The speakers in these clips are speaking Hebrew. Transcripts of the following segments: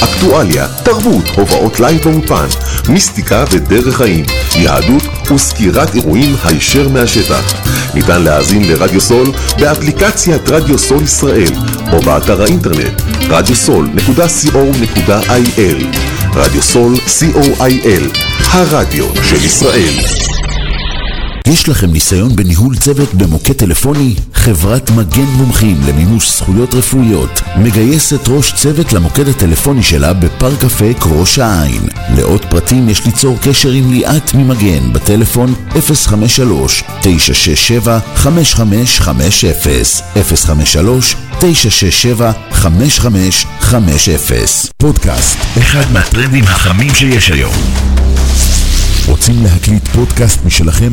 אקטואליה, תרבות, הופעות לייב באולפן, מיסטיקה ודרך חיים, יהדות וסקירת אירועים הישר מהשטח. ניתן להאזין לרדיו סול באפליקציית רדיו סול ישראל או באתר האינטרנט radiosol.co.il רדיו סול co.il הרדיו של ישראל יש לכם ניסיון בניהול צוות במוקד טלפוני? חברת מגן מומחים למימוש זכויות רפואיות מגייסת ראש צוות למוקד הטלפוני שלה בפארק אפק ראש העין. לעוד פרטים יש ליצור קשר עם ליאת ממגן בטלפון 053-967-5550 053-967-5550 פודקאסט, אחד מהטרנדים החמים שיש היום. רוצים להקליט פודקאסט משלכם?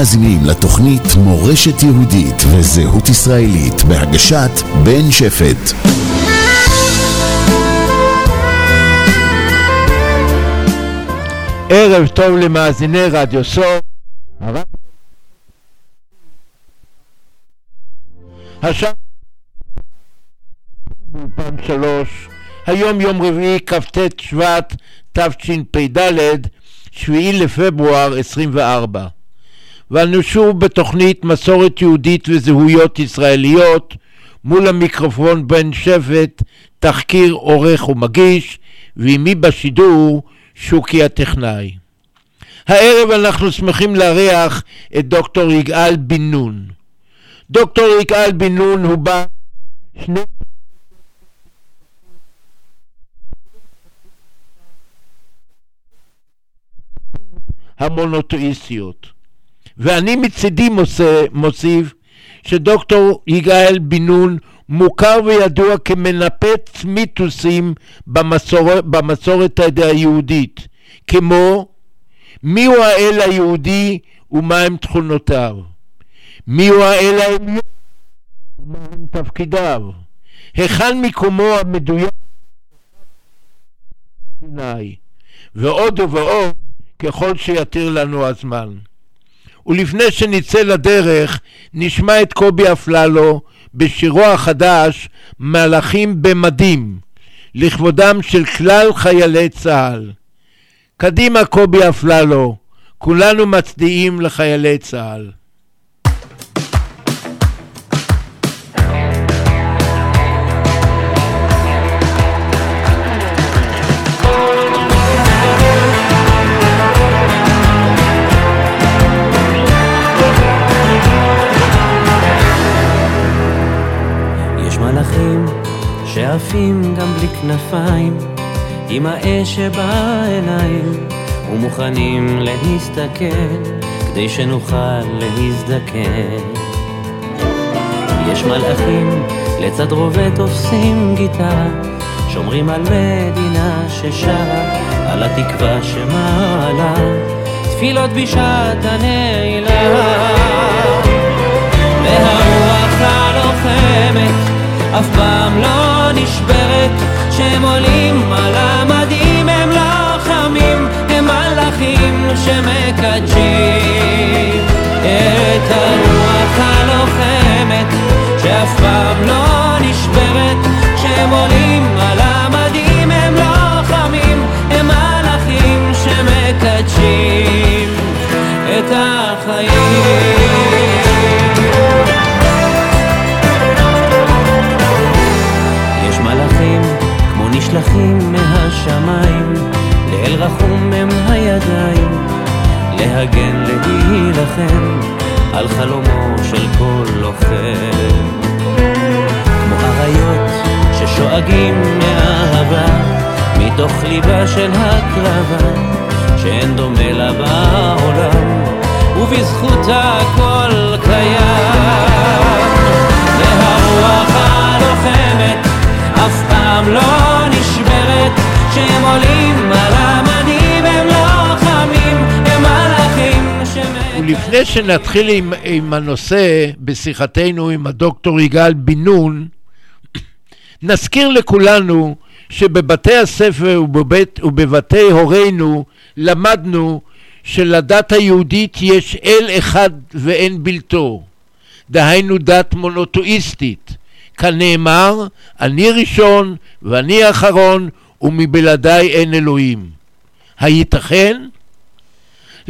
מאזינים לתוכנית מורשת יהודית וזהות ישראלית בהגשת בן שפט. ערב טוב למאזיני רדיו סול. השעה באולפן שלוש, היום יום רביעי כ"ט שבט תשפ"ד, 7 לפברואר 24. ואנו שוב בתוכנית מסורת יהודית וזהויות ישראליות, מול המיקרופון בן שבט, תחקיר עורך ומגיש, ועימי בשידור שוקי הטכנאי. הערב אנחנו שמחים לארח את דוקטור יגאל בן נון. דוקטור יגאל בן נון הוא בא שני... המונותאיסטיות. ואני מצידי מוסיף שדוקטור יגאל בן נון מוכר וידוע כמנפץ מיתוסים במסור, במסורת היהודית, כמו מיהו האל היהודי ומהם תכונותיו, מיהו האל העליון ומהם תפקידיו, היכן מקומו המדויק? ועוד ועוד ככל שיתיר לנו הזמן. ולפני שנצא לדרך, נשמע את קובי אפללו בשירו החדש מלאכים במדים, לכבודם של כלל חיילי צה"ל. קדימה קובי אפללו, כולנו מצדיעים לחיילי צה"ל. שעפים עפים גם בלי כנפיים, עם האש שבעיניים, ומוכנים להסתכל, כדי שנוכל להזדקן. יש מלאכים לצד רובה תופסים גיטרה, שומרים על מדינה ששרה, על התקווה שמעלה, תפילות בשעת הנעילה. והרוח הלוחמת אף פעם לא נשברת, כשהם עולים על המדים הם לוחמים, הם מלאכים שמקדשים להילחם, על חלומו של כל לוחם. כמו אריות ששואגים מאהבה, מתוך ליבה של הקרבה, שאין דומה לה בעולם, ובזכותה הכל קיים. והרוח הלוחמת אף פעם לא נשברת, כשהם עולים על ולפני שנתחיל עם, עם הנושא בשיחתנו עם הדוקטור יגאל בן נון, נזכיר לכולנו שבבתי הספר ובבית, ובבתי הורינו למדנו שלדת היהודית יש אל אחד ואין בלתו, דהיינו דת מונותואיסטית. כנאמר, אני ראשון ואני אחרון ומבלעדיי אין אלוהים. הייתכן?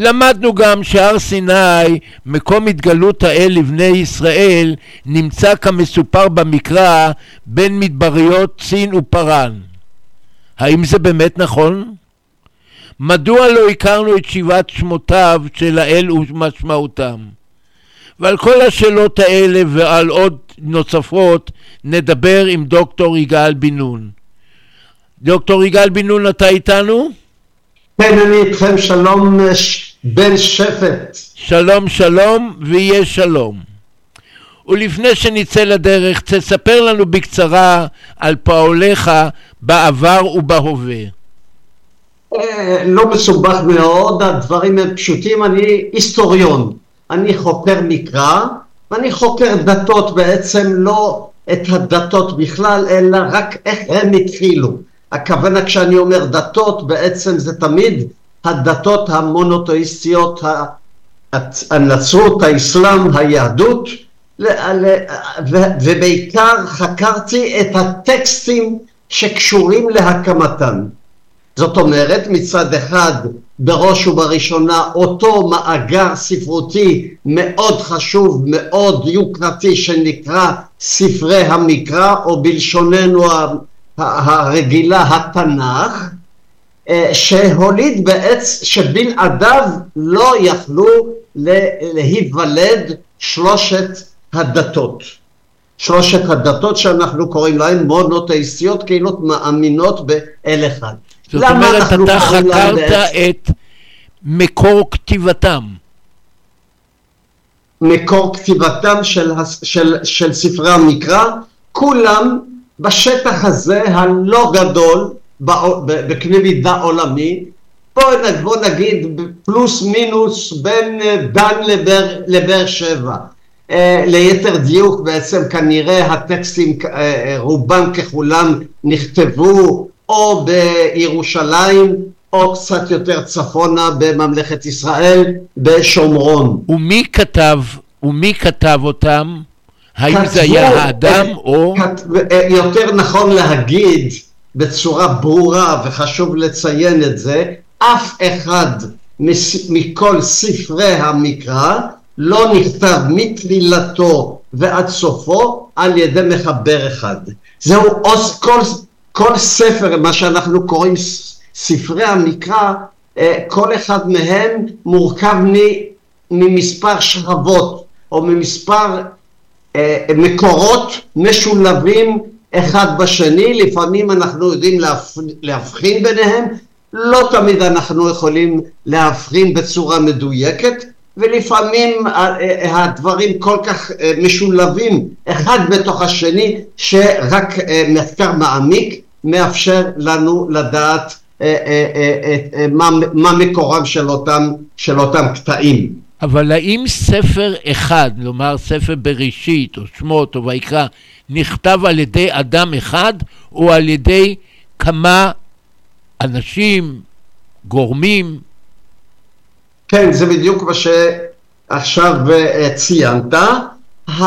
למדנו גם שהר סיני, מקום התגלות האל לבני ישראל, נמצא כמסופר במקרא בין מדבריות צין ופרן. האם זה באמת נכון? מדוע לא הכרנו את שבעת שמותיו של האל ומשמעותם? ועל כל השאלות האלה ועל עוד נוספות נדבר עם דוקטור יגאל בן נון. דוקטור יגאל בן נון, אתה איתנו? כן, אני איתכם, שלום אה, בן שפט. שלום שלום ויהיה שלום. ולפני שנצא לדרך, תספר לנו בקצרה על פועליך בעבר ובהווה. אה, לא מסובך מאוד, הדברים הם פשוטים, אני היסטוריון, אני חוקר מקרא, ואני חוקר דתות בעצם לא את הדתות בכלל, אלא רק איך הם התחילו. הכוונה כשאני אומר דתות, בעצם זה תמיד הדתות המונותואיסטיות, ה- הנצרות, האסלאם, היהדות, ובעיקר חקרתי את הטקסטים שקשורים להקמתן. זאת אומרת, מצד אחד, בראש ובראשונה, אותו מאגר ספרותי מאוד חשוב, מאוד יוקרתי, שנקרא ספרי המקרא, או בלשוננו הרגילה, התנ"ך, שהוליד בעץ שבלעדיו לא יכלו להיוולד שלושת הדתות. שלושת הדתות שאנחנו קוראים להן מונותאיסטיות, קהילות מאמינות באל אחד. זאת אומרת, אתה חקרת בעצם? את מקור כתיבתם. מקור כתיבתם של, של, של ספרי המקרא, כולם בשטח הזה הלא גדול, בקנה מידה עולמי, נ- בוא נגיד פלוס מינוס בין אה, דן לבאר, לבאר שבע. אה, ליתר דיוק בעצם כנראה הטקסטים אה, רובם ככולם נכתבו או בירושלים או קצת יותר צפונה בממלכת ישראל בשומרון. ומי כתב, ומי כתב אותם? האם זה כתבו, היה האדם או... כת- יותר נכון להגיד בצורה ברורה וחשוב לציין את זה, אף אחד מכל ספרי המקרא לא נכתב מתחילתו ועד סופו על ידי מחבר אחד. זהו אוס, כל, כל ספר, מה שאנחנו קוראים ספרי המקרא, אה, כל אחד מהם מורכב ממספר שכבות או ממספר אה, מקורות משולבים אחד בשני, לפעמים אנחנו יודעים להפ... להבחין ביניהם, לא תמיד אנחנו יכולים להבחין בצורה מדויקת, ולפעמים הדברים כל כך משולבים אחד בתוך השני, שרק מחקר מעמיק מאפשר לנו לדעת מה, מה מקורם של אותם, של אותם קטעים. אבל האם ספר אחד, כלומר ספר בראשית או שמות או ויקרא, נכתב על ידי אדם אחד או על ידי כמה אנשים, גורמים? כן, זה בדיוק מה שעכשיו ציינת. ה...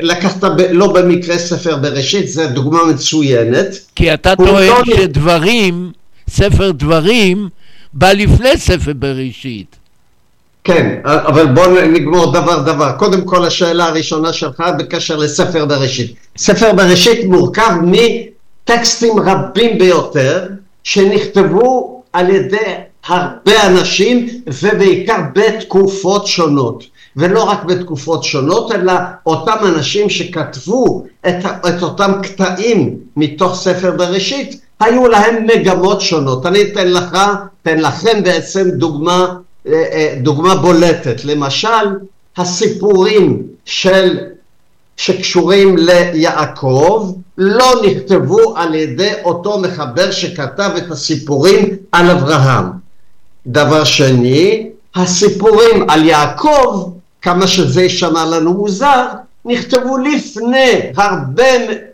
לקחת ב... לא במקרה ספר בראשית, זו דוגמה מצוינת. כי אתה טוען לא... שדברים, ספר דברים, בא לפני ספר בראשית. כן, אבל בואו נגמור דבר דבר. קודם כל השאלה הראשונה שלך בקשר לספר בראשית. ספר בראשית מורכב מטקסטים רבים ביותר שנכתבו על ידי הרבה אנשים ובעיקר בתקופות שונות. ולא רק בתקופות שונות, אלא אותם אנשים שכתבו את, את אותם קטעים מתוך ספר בראשית, היו להם מגמות שונות. אני אתן לך, אתן לכם בעצם דוגמה דוגמה בולטת, למשל הסיפורים של, שקשורים ליעקב לא נכתבו על ידי אותו מחבר שכתב את הסיפורים על אברהם. דבר שני, הסיפורים על יעקב, כמה שזה יישמע לנו מוזר, נכתבו לפני, הרבה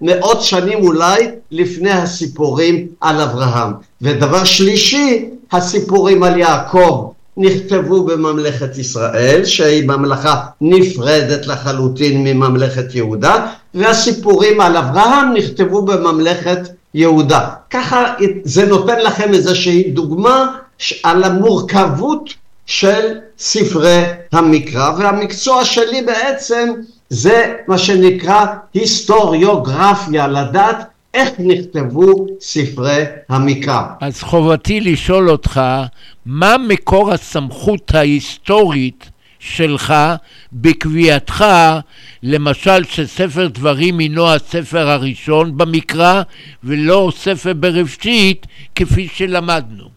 מאות שנים אולי, לפני הסיפורים על אברהם. ודבר שלישי, הסיפורים על יעקב נכתבו בממלכת ישראל, שהיא ממלכה נפרדת לחלוטין מממלכת יהודה, והסיפורים על אברהם נכתבו בממלכת יהודה. ככה זה נותן לכם איזושהי דוגמה על המורכבות של ספרי המקרא, והמקצוע שלי בעצם זה מה שנקרא היסטוריוגרפיה, לדעת איך נכתבו ספרי המקרא. אז חובתי לשאול אותך, מה מקור הסמכות ההיסטורית שלך בקביעתך, למשל שספר דברים הינו הספר הראשון במקרא ולא ספר בראשית כפי שלמדנו?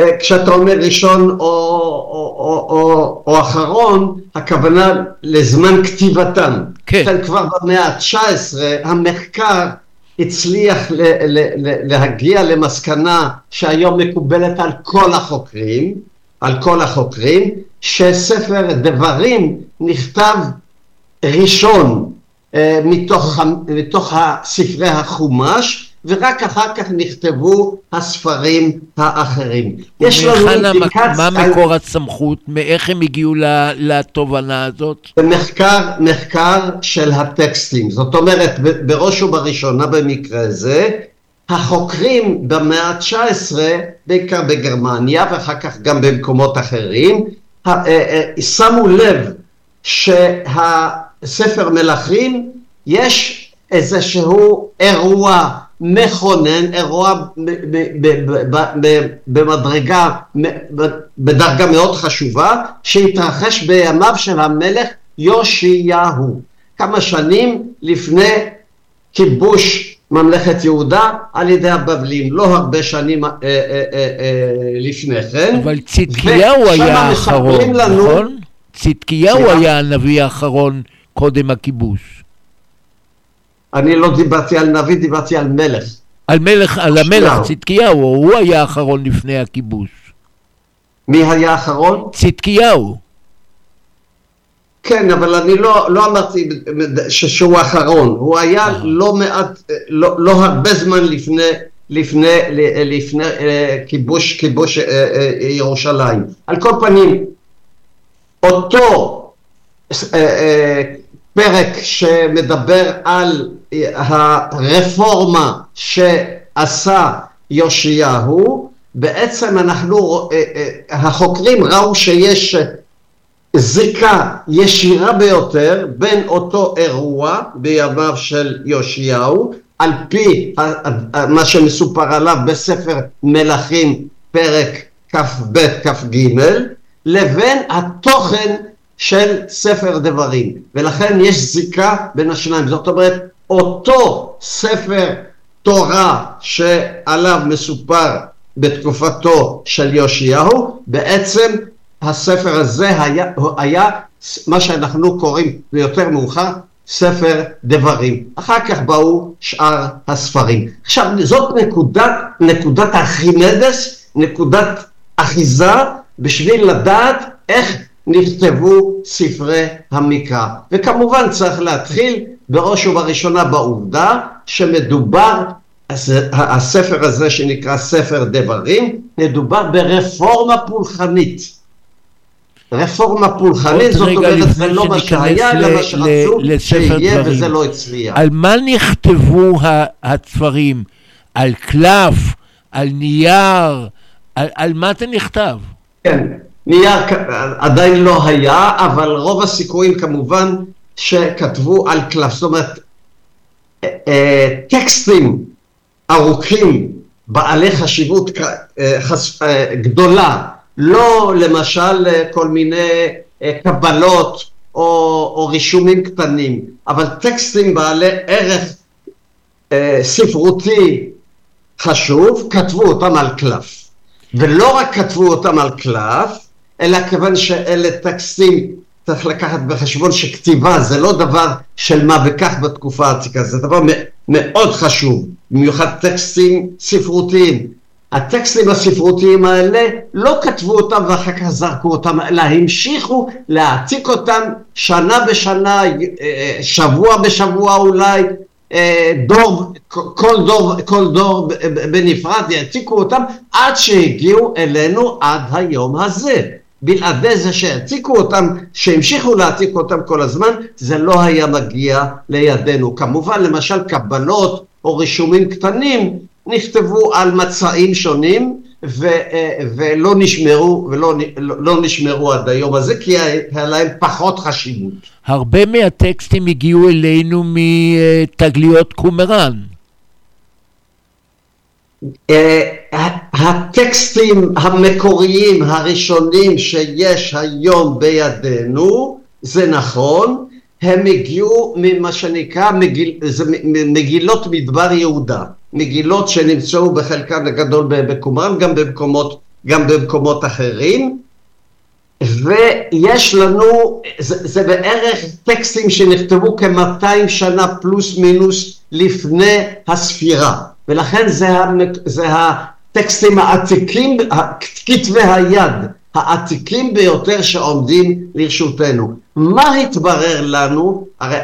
אה, כשאתה אומר ראשון או, או, או, או, או אחרון, הכוונה לזמן כתיבתם. כן. כבר במאה ה-19 המחקר הצליח ל- ל- ל- להגיע למסקנה שהיום מקובלת על כל החוקרים, על כל החוקרים, שספר דברים נכתב ראשון אה, מתוך, מתוך ספרי החומש, ורק אחר כך נכתבו הספרים האחרים. יש לנו אינדיקציה... מה מקור הסמכות? מאיך הם הגיעו לתובנה הזאת? זה מחקר, של הטקסטים. זאת אומרת, בראש ובראשונה במקרה הזה, החוקרים במאה ה-19, בעיקר בגרמניה ואחר כך גם במקומות אחרים, אה, אה, שמו לב שהספר מלכים יש איזשהו אירוע מכונן, אירוע במדרגה, בדרגה מאוד חשובה, שהתרחש בימיו של המלך יאשיהו, כמה שנים לפני כיבוש ממלכת יהודה על ידי הבבלים, לא הרבה שנים אה, אה, אה, לפני כן. אבל צדקיהו היה האחרון, נכון? צדקיהו היה הנביא האחרון קודם הכיבוש. אני לא דיברתי על נביא, דיברתי על מלך. על מלך, על המלך צדקיהו, הוא היה האחרון לפני הכיבוש. מי היה האחרון? צדקיהו. כן, אבל אני לא, לא אמרתי שהוא האחרון, הוא היה אה. לא מעט, לא, לא הרבה זמן לפני, לפני, לפני אה, כיבוש, כיבוש אה, ירושלים. על כל פנים, אותו פרק שמדבר על הרפורמה שעשה יאשיהו, בעצם אנחנו, אה, אה, החוקרים ראו שיש זיקה ישירה ביותר בין אותו אירוע בימיו של יאשיהו, על פי מה שמסופר עליו בספר מלכים פרק כ"ב כ"ג, לבין התוכן של ספר דברים, ולכן יש זיקה בין השניים. זאת אומרת, אותו ספר תורה שעליו מסופר בתקופתו של יאשיהו, בעצם הספר הזה היה, היה מה שאנחנו קוראים יותר מאוחר ספר דברים. אחר כך באו שאר הספרים. עכשיו זאת נקודת, נקודת ארכימדס, נקודת אחיזה, בשביל לדעת איך נכתבו ספרי המקרא. וכמובן צריך להתחיל בראש ובראשונה בעובדה שמדובר, הספר הזה שנקרא ספר דברים, מדובר ברפורמה פולחנית. רפורמה פולחנית, זאת אומרת זה לא מה שהיה, אלא מה שרצו שיהיה וזה לא הצליח. על מה נכתבו הספרים? על קלף? על נייר? על, על מה זה נכתב? כן, נייר עדיין לא היה, אבל רוב הסיכויים כמובן שכתבו על קלף, זאת אומרת אה, אה, טקסטים ארוכים בעלי חשיבות אה, גדולה, לא למשל כל מיני קבלות או, או רישומים קטנים, אבל טקסטים בעלי ערך ספרותי חשוב, כתבו אותם על קלף. ולא רק כתבו אותם על קלף, אלא כיוון שאלה טקסטים, צריך לקחת בחשבון שכתיבה זה לא דבר של מה וכך בתקופה העתיקה, זה דבר מאוד חשוב, במיוחד טקסטים ספרותיים. הטקסטים הספרותיים האלה לא כתבו אותם ואחר כך זרקו אותם, אלא המשיכו להעתיק אותם שנה בשנה, אה, שבוע בשבוע אולי, אה, דור, כל דור, כל דור בנפרד, יעתיקו אותם עד שהגיעו אלינו עד היום הזה. בלעדי זה שהעתיקו אותם, שהמשיכו להעתיק אותם כל הזמן, זה לא היה מגיע לידינו. כמובן, למשל קבלות או רישומים קטנים נכתבו על מצעים שונים ו, אה, ולא נשמרו, ולא לא, נשמרו עד היום הזה, כי היה להם פחות חשיבות. הרבה מהטקסטים הגיעו אלינו מתגליות קומראן. אה, הטקסטים המקוריים הראשונים שיש היום בידינו, זה נכון, הם הגיעו ממה שנקרא מגיל, מגילות מדבר יהודה, מגילות שנמצאו בחלקן הגדול בקומראן, גם במקומות, גם במקומות אחרים, ויש לנו, זה, זה בערך טקסטים שנכתבו כ-200 שנה פלוס מינוס לפני הספירה. ולכן זה, זה הטקסטים העתיקים, כתבי היד העתיקים ביותר שעומדים לרשותנו. מה התברר לנו? הרי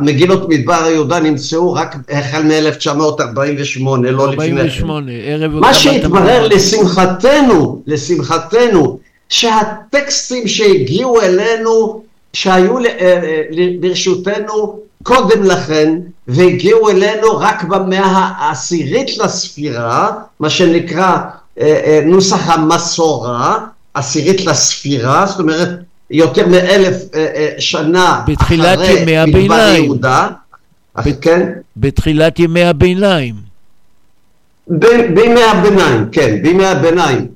מגילות מדבר יהודה נמצאו רק החל מ-1948, לא לפני כן. 48, ערב... מה שהתברר לשמחתנו, לשמחתנו, שהטקסטים שהגיעו אלינו, שהיו אה, אה, לרשותנו קודם לכן, והגיעו אלינו רק במאה העשירית לספירה, מה שנקרא אה, נוסח המסורה, עשירית לספירה, זאת אומרת יותר מאלף שנה בתחילת ימי הביניים. יהודה, ב- כן? בתחילת ימי הביניים. בימי הביניים, כן, בימי הביניים.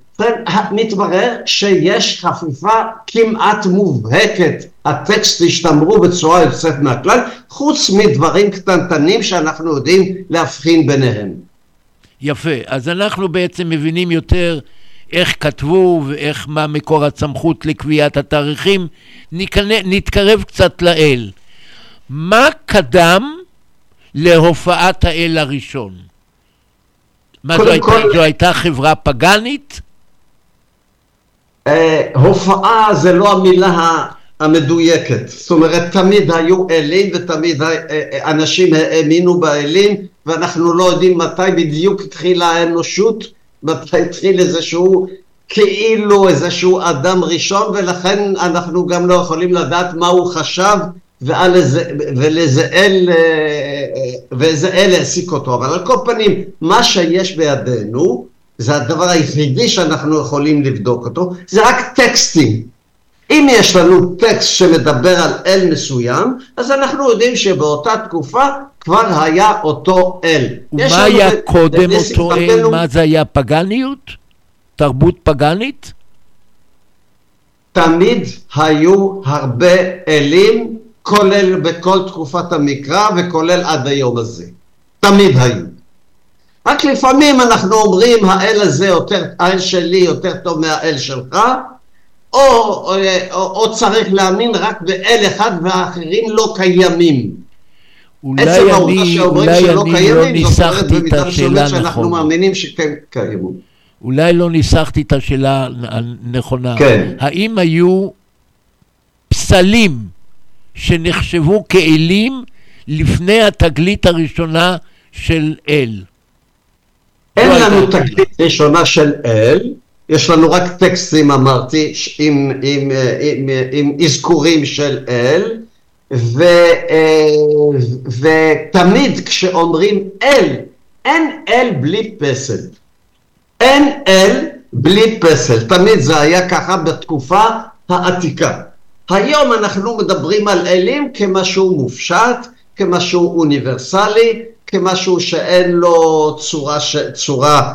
מתברר שיש חפיפה כמעט מובהקת, הטקסט השתמרו בצורה יוצאת מהכלל, חוץ מדברים קטנטנים שאנחנו יודעים להבחין ביניהם. יפה, אז אנחנו בעצם מבינים יותר איך כתבו ואיך מה מקור הסמכות לקביעת התאריכים. נתקרב קצת לאל. מה קדם להופעת האל הראשון? מה זו הייתה, כל- זו הייתה חברה פגאנית? אה, הופעה זה לא המילה המדויקת, זאת אומרת תמיד היו אלים ותמיד אה, אה, אנשים האמינו באלים ואנחנו לא יודעים מתי בדיוק התחילה האנושות, מתי התחיל איזשהו כאילו איזשהו אדם ראשון ולכן אנחנו גם לא יכולים לדעת מה הוא חשב ועל איזה, ולאיזה אל, אה, ואיזה אל העסיק אותו, אבל על כל פנים מה שיש בידינו זה הדבר היחידי שאנחנו יכולים לבדוק אותו, זה רק טקסטים. אם יש לנו טקסט שמדבר על אל מסוים, אז אנחנו יודעים שבאותה תקופה כבר היה אותו אל. ומה היה ב- קודם אותו אל? מה זה היה פגאניות? תרבות פגאנית? תמיד היו הרבה אלים, כולל בכל תקופת המקרא וכולל עד היום הזה. תמיד היו. רק לפעמים אנחנו אומרים האל הזה יותר, האל שלי יותר טוב מהאל שלך, או, או, או, או צריך להאמין רק באל אחד והאחרים לא קיימים. אולי עצם העובדה אני, שאומרים אולי שלא אני לא קיימים, זאת אומרת ניסחתי את במידה השאלה שאנחנו נכון. מאמינים שכן קיימו. אולי לא ניסחתי את השאלה הנכונה. כן. האם היו פסלים שנחשבו כאלים לפני התגלית הראשונה של אל? אין לא לנו. תקליט ראשונה של אל, יש לנו רק טקסטים אמרתי עם, עם, אה, עם, אה, עם אזכורים של אל ו, אה, ותמיד כשאומרים אל, אין אל בלי פסל. אין אל בלי פסל, תמיד זה היה ככה בתקופה העתיקה. היום אנחנו מדברים על אלים כמשהו מופשט, כמשהו אוניברסלי, כמשהו שאין לו צורה. צורה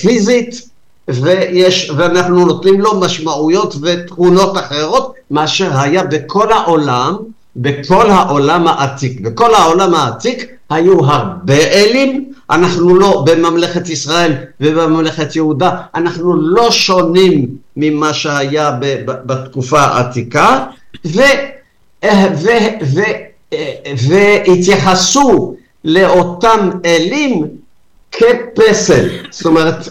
פיזית, ויש, ואנחנו נותנים לו משמעויות ותכונות אחרות מאשר היה בכל העולם, בכל העולם העתיק. בכל העולם העתיק היו הרבה אלים, אנחנו לא, בממלכת ישראל ובממלכת יהודה, אנחנו לא שונים ממה שהיה ב, ב, בתקופה העתיקה, ו, אה, ו, ו, אה, והתייחסו לאותם אלים כפסל, זאת אומרת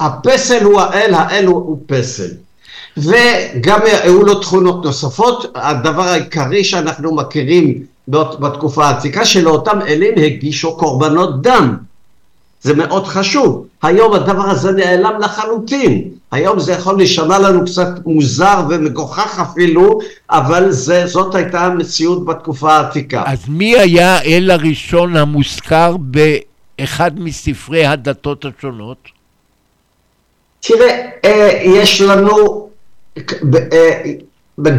הפסל הוא האל, האל הוא, פסל. וגם היו לו תכונות נוספות, הדבר העיקרי שאנחנו מכירים בתקופה העתיקה, שלאותם אלים הגישו קורבנות דם. זה מאוד חשוב. היום הדבר הזה נעלם לחלוטין. היום זה יכול להישמע לנו קצת מוזר ומגוחך אפילו, אבל זה, זאת הייתה המציאות בתקופה העתיקה. אז מי היה האל הראשון המוזכר באחד מספרי הדתות השונות? תראה, אה, יש לנו, אה,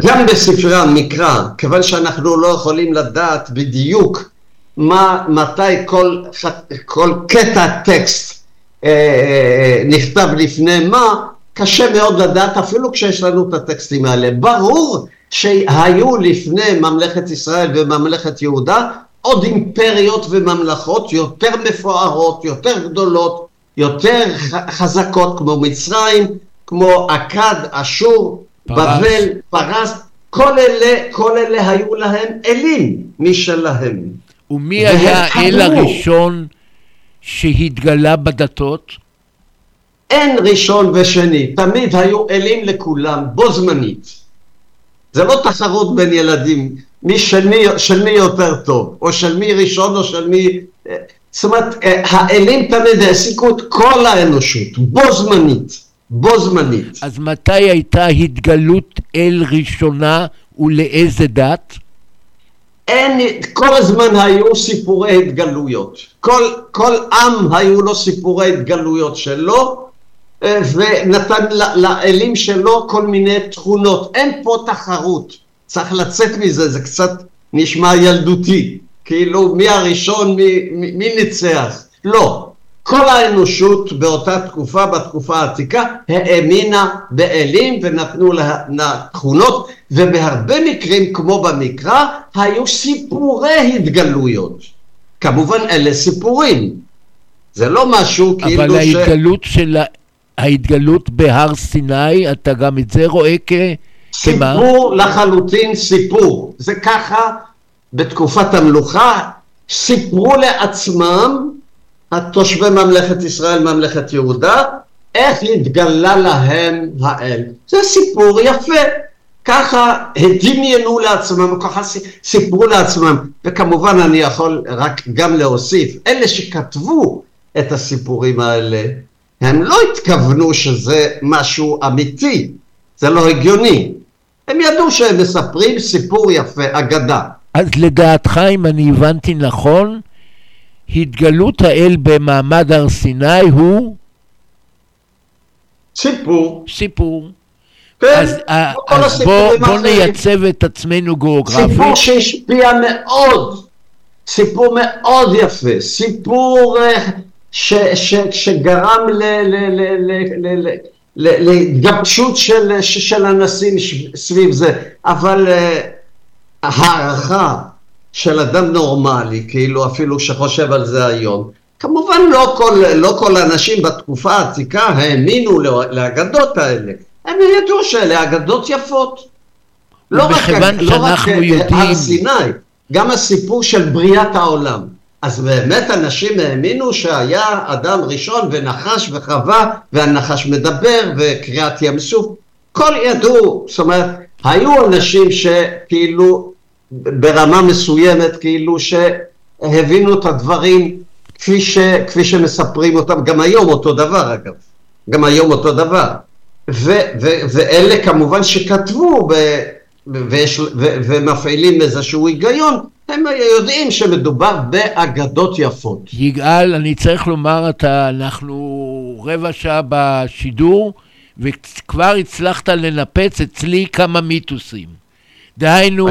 גם בספרי המקרא, כיוון שאנחנו לא יכולים לדעת בדיוק מה, מתי כל, כל קטע טקסט אה, נכתב לפני מה, קשה מאוד לדעת אפילו כשיש לנו את הטקסטים האלה. ברור שהיו לפני ממלכת ישראל וממלכת יהודה עוד אימפריות וממלכות יותר מפוארות, יותר גדולות, יותר חזקות כמו מצרים, כמו אכד, אשור, פרס. בבל, פרס, כל אלה, כל אלה היו להם אלים משלהם. ומי היה האל. הראשון שהתגלה בדתות? אין ראשון ושני, תמיד היו אלים לכולם, בו זמנית. זה לא תחרות בין ילדים, מי של מי, של מי יותר טוב, או של מי ראשון או של מי... אה, זאת אומרת, אה, האלים תמיד העסיקו את כל האנושות, בו זמנית, בו זמנית. אז מתי הייתה התגלות אל ראשונה ולאיזה דת? אין, כל הזמן היו סיפורי התגלויות. כל, כל עם היו לו סיפורי התגלויות שלו, אה, ונתן לאלים שלו כל מיני תכונות. אין פה תחרות, צריך לצאת מזה, זה קצת נשמע ילדותי. כאילו, מי הראשון, מי, מי, מי ניצח? לא. כל האנושות באותה תקופה, בתקופה העתיקה, האמינה באלים ונתנו לה תכונות, ובהרבה מקרים, כמו במקרא, היו סיפורי התגלויות. כמובן, אלה סיפורים. זה לא משהו כאילו אבל ש... ההתגלות של ההתגלות בהר סיני, אתה גם את זה רואה כ... סיפור לחלוטין סיפור. זה ככה בתקופת המלוכה, סיפרו לעצמם, התושבי ממלכת ישראל, ממלכת יהודה, איך התגלה להם האל. זה סיפור יפה. ככה הדמיינו לעצמם, ככה סיפרו לעצמם, וכמובן אני יכול רק גם להוסיף, אלה שכתבו את הסיפורים האלה, הם לא התכוונו שזה משהו אמיתי, זה לא הגיוני. הם ידעו שהם מספרים סיפור יפה, אגדה. אז לדעתך, אם אני הבנתי נכון, התגלות האל במעמד הר סיני הוא סיפור. סיפור. כן, אז, אה, כמו כל אז בוא, בוא. נייצב את עצמנו גיאוגרפית. סיפור שהשפיע מאוד, סיפור מאוד יפה, סיפור אה, ש, ש, שגרם ל- ל- ל- ל- ל- ל- להתגבשות של, של ש- סביב זה, אבל אה, הערכה של אדם נורמלי, כאילו אפילו שחושב על זה היום, כמובן לא כל, לא כל האנשים בתקופה העתיקה האמינו לאגדות האלה, הם ידעו שאלה אגדות יפות. לא רק, לא רק יודעים- הר סיני, גם הסיפור של בריאת העולם. אז באמת אנשים האמינו שהיה אדם ראשון ונחש וחווה, והנחש מדבר, וקריעת ים סוף. כל ידעו, זאת אומרת, היו אנשים שכאילו ברמה מסוימת, כאילו שהבינו את הדברים כפי, ש, כפי שמספרים אותם, גם היום אותו דבר אגב, גם היום אותו דבר. ו, ו, ואלה כמובן שכתבו ב, ויש, ו, ומפעילים איזשהו היגיון, הם יודעים שמדובר באגדות יפות. יגאל, אני צריך לומר, אתה, אנחנו רבע שעה בשידור, וכבר הצלחת לנפץ אצלי כמה מיתוסים. דהיינו,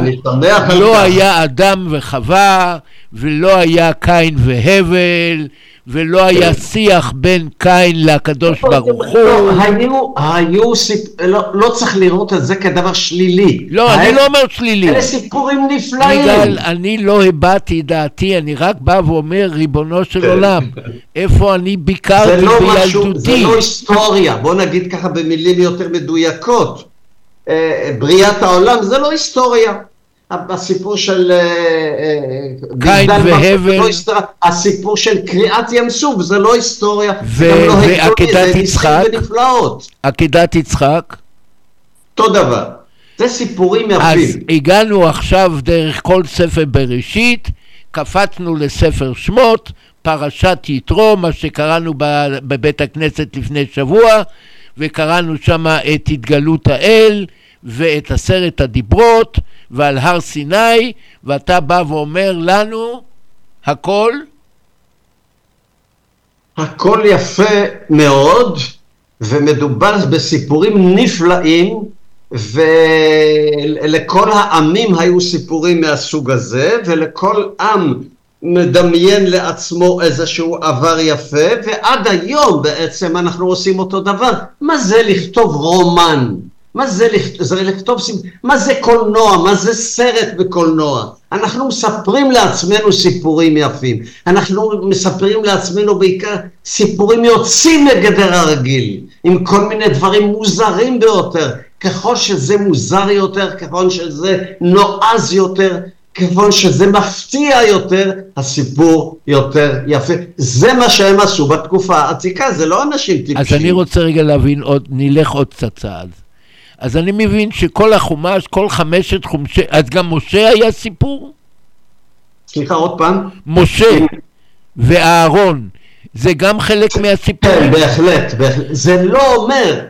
לא כך. היה אדם וחווה, ולא היה קין והבל, ולא היה שיח בין קין לקדוש ברוך הוא. לא, היו, היו סיפ... לא, לא צריך לראות את זה כדבר שלילי. לא, אני לא אומר שלילי. אלה סיפורים נפלאים. יגאל, אני לא הבעתי דעתי, אני רק בא ואומר, ריבונו של עולם, איפה אני ביקרתי לא משהו, זה בילדותי? לא היסטוריה, בוא נגיד ככה במילים יותר מדויקות. אה, בריאת העולם זה לא היסטוריה. הסיפור של... אה, אה, קין והבל. לא. הסיפור של קריעת ים סוף זה לא היסטוריה. ו- גם לא הגיוני, ועקדת זה ניסים יצחק? ונפלאות. עקדת יצחק? אותו דבר. זה סיפורים אז יפים. הגענו עכשיו דרך כל ספר בראשית, קפצנו לספר שמות, פרשת יתרו, מה שקראנו בבית הכנסת לפני שבוע, וקראנו שם את התגלות האל ואת עשרת הדיברות ועל הר סיני, ואתה בא ואומר לנו הכל, הכל יפה מאוד, ומדובר בסיפורים נפלאים, ולכל העמים היו סיפורים מהסוג הזה, ולכל עם מדמיין לעצמו איזשהו עבר יפה, ועד היום בעצם אנחנו עושים אותו דבר. מה זה לכתוב רומן? מה זה, זה לכתוב, סיפ- מה זה קולנוע? מה זה סרט בקולנוע? אנחנו מספרים לעצמנו סיפורים יפים. אנחנו מספרים לעצמנו בעיקר סיפורים יוצאים מגדר הרגיל, עם כל מיני דברים מוזרים ביותר. ככל שזה מוזר יותר, ככל שזה נועז יותר, ככל שזה מפתיע יותר, הסיפור יותר יפה. זה מה שהם עשו בתקופה העתיקה, זה לא אנשים טיפשים. אז אני רוצה רגע להבין עוד, נלך עוד קצת צעד. אז אני מבין שכל החומש, כל חמשת חומשי, אז גם משה היה סיפור? סליחה, עוד פעם? משה ואהרון, זה גם חלק כן, מהסיפורים? בהחלט, בהחלט. זה לא אומר,